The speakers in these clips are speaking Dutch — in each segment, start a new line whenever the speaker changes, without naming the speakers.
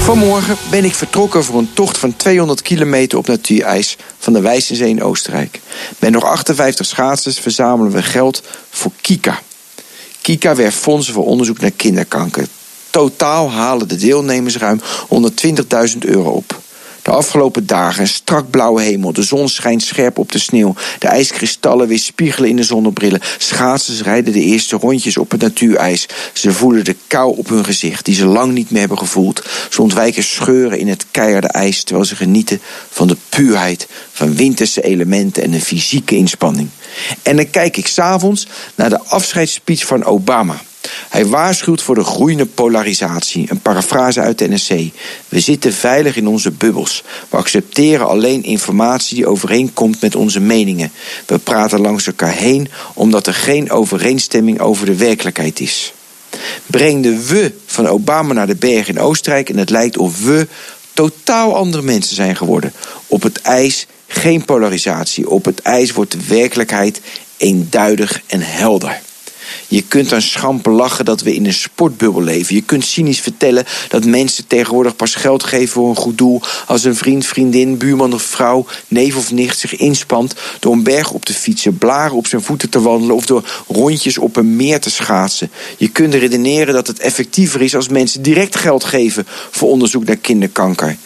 Vanmorgen ben ik vertrokken voor een tocht van 200 kilometer op natuurijs van de Wijzenzee in Oostenrijk. Met nog 58 schaatsers verzamelen we geld voor Kika. Kika werft fondsen voor onderzoek naar kinderkanker. Totaal halen de deelnemers ruim 120.000 euro op. De afgelopen dagen een strak blauwe hemel. De zon schijnt scherp op de sneeuw. De ijskristallen weer spiegelen in de zonnebrillen. Schaatsers rijden de eerste rondjes op het natuurijs. Ze voelen de kou op hun gezicht, die ze lang niet meer hebben gevoeld. Ze ontwijken scheuren in het keiharde ijs, terwijl ze genieten van de puurheid van winterse elementen en een fysieke inspanning. En dan kijk ik s'avonds naar de afscheidsspeech van Obama. Hij waarschuwt voor de groeiende polarisatie. Een parafrase uit de NSC. We zitten veilig in onze bubbels. We accepteren alleen informatie die overeenkomt met onze meningen. We praten langs elkaar heen omdat er geen overeenstemming over de werkelijkheid is. Breng de we van Obama naar de berg in Oostenrijk en het lijkt of we totaal andere mensen zijn geworden. Op het ijs geen polarisatie. Op het ijs wordt de werkelijkheid eenduidig en helder. Je kunt aan schamper lachen dat we in een sportbubbel leven. Je kunt cynisch vertellen dat mensen tegenwoordig pas geld geven voor een goed doel als een vriend, vriendin, buurman of vrouw, neef of nicht zich inspant door een berg op te fietsen, blaren op zijn voeten te wandelen of door rondjes op een meer te schaatsen. Je kunt redeneren dat het effectiever is als mensen direct geld geven voor onderzoek naar kinderkanker.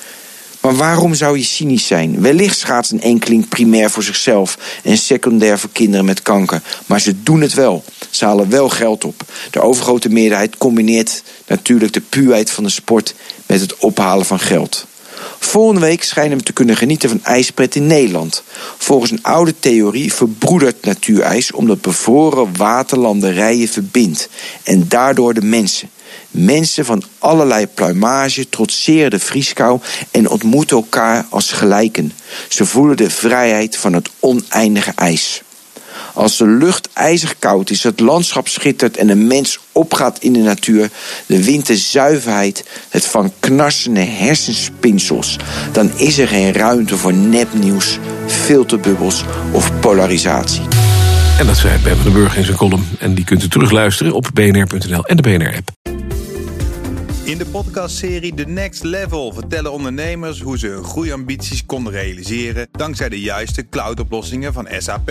Maar waarom zou je cynisch zijn? Wellicht schaatst een enkeling primair voor zichzelf en secundair voor kinderen met kanker. Maar ze doen het wel. Ze halen wel geld op. De overgrote meerderheid combineert natuurlijk de puurheid van de sport met het ophalen van geld. Volgende week schijnen we te kunnen genieten van ijspret in Nederland. Volgens een oude theorie verbroedert natuurijs omdat bevroren waterlanderijen verbindt en daardoor de mensen. Mensen van allerlei pluimage trotseren de vrieskou en ontmoeten elkaar als gelijken. Ze voelen de vrijheid van het oneindige ijs. Als de lucht ijzig koud is, het landschap schittert en een mens opgaat in de natuur, de wind de zuiverheid, het van knarsende hersenspinsels, dan is er geen ruimte voor nepnieuws, filterbubbels of polarisatie.
En dat zei Ben van den Burg in zijn column. En die kunt u terugluisteren op bnr.nl en de BNR-app.
In de podcastserie The Next Level vertellen ondernemers hoe ze hun groeiambities konden realiseren dankzij de juiste cloudoplossingen van SAP.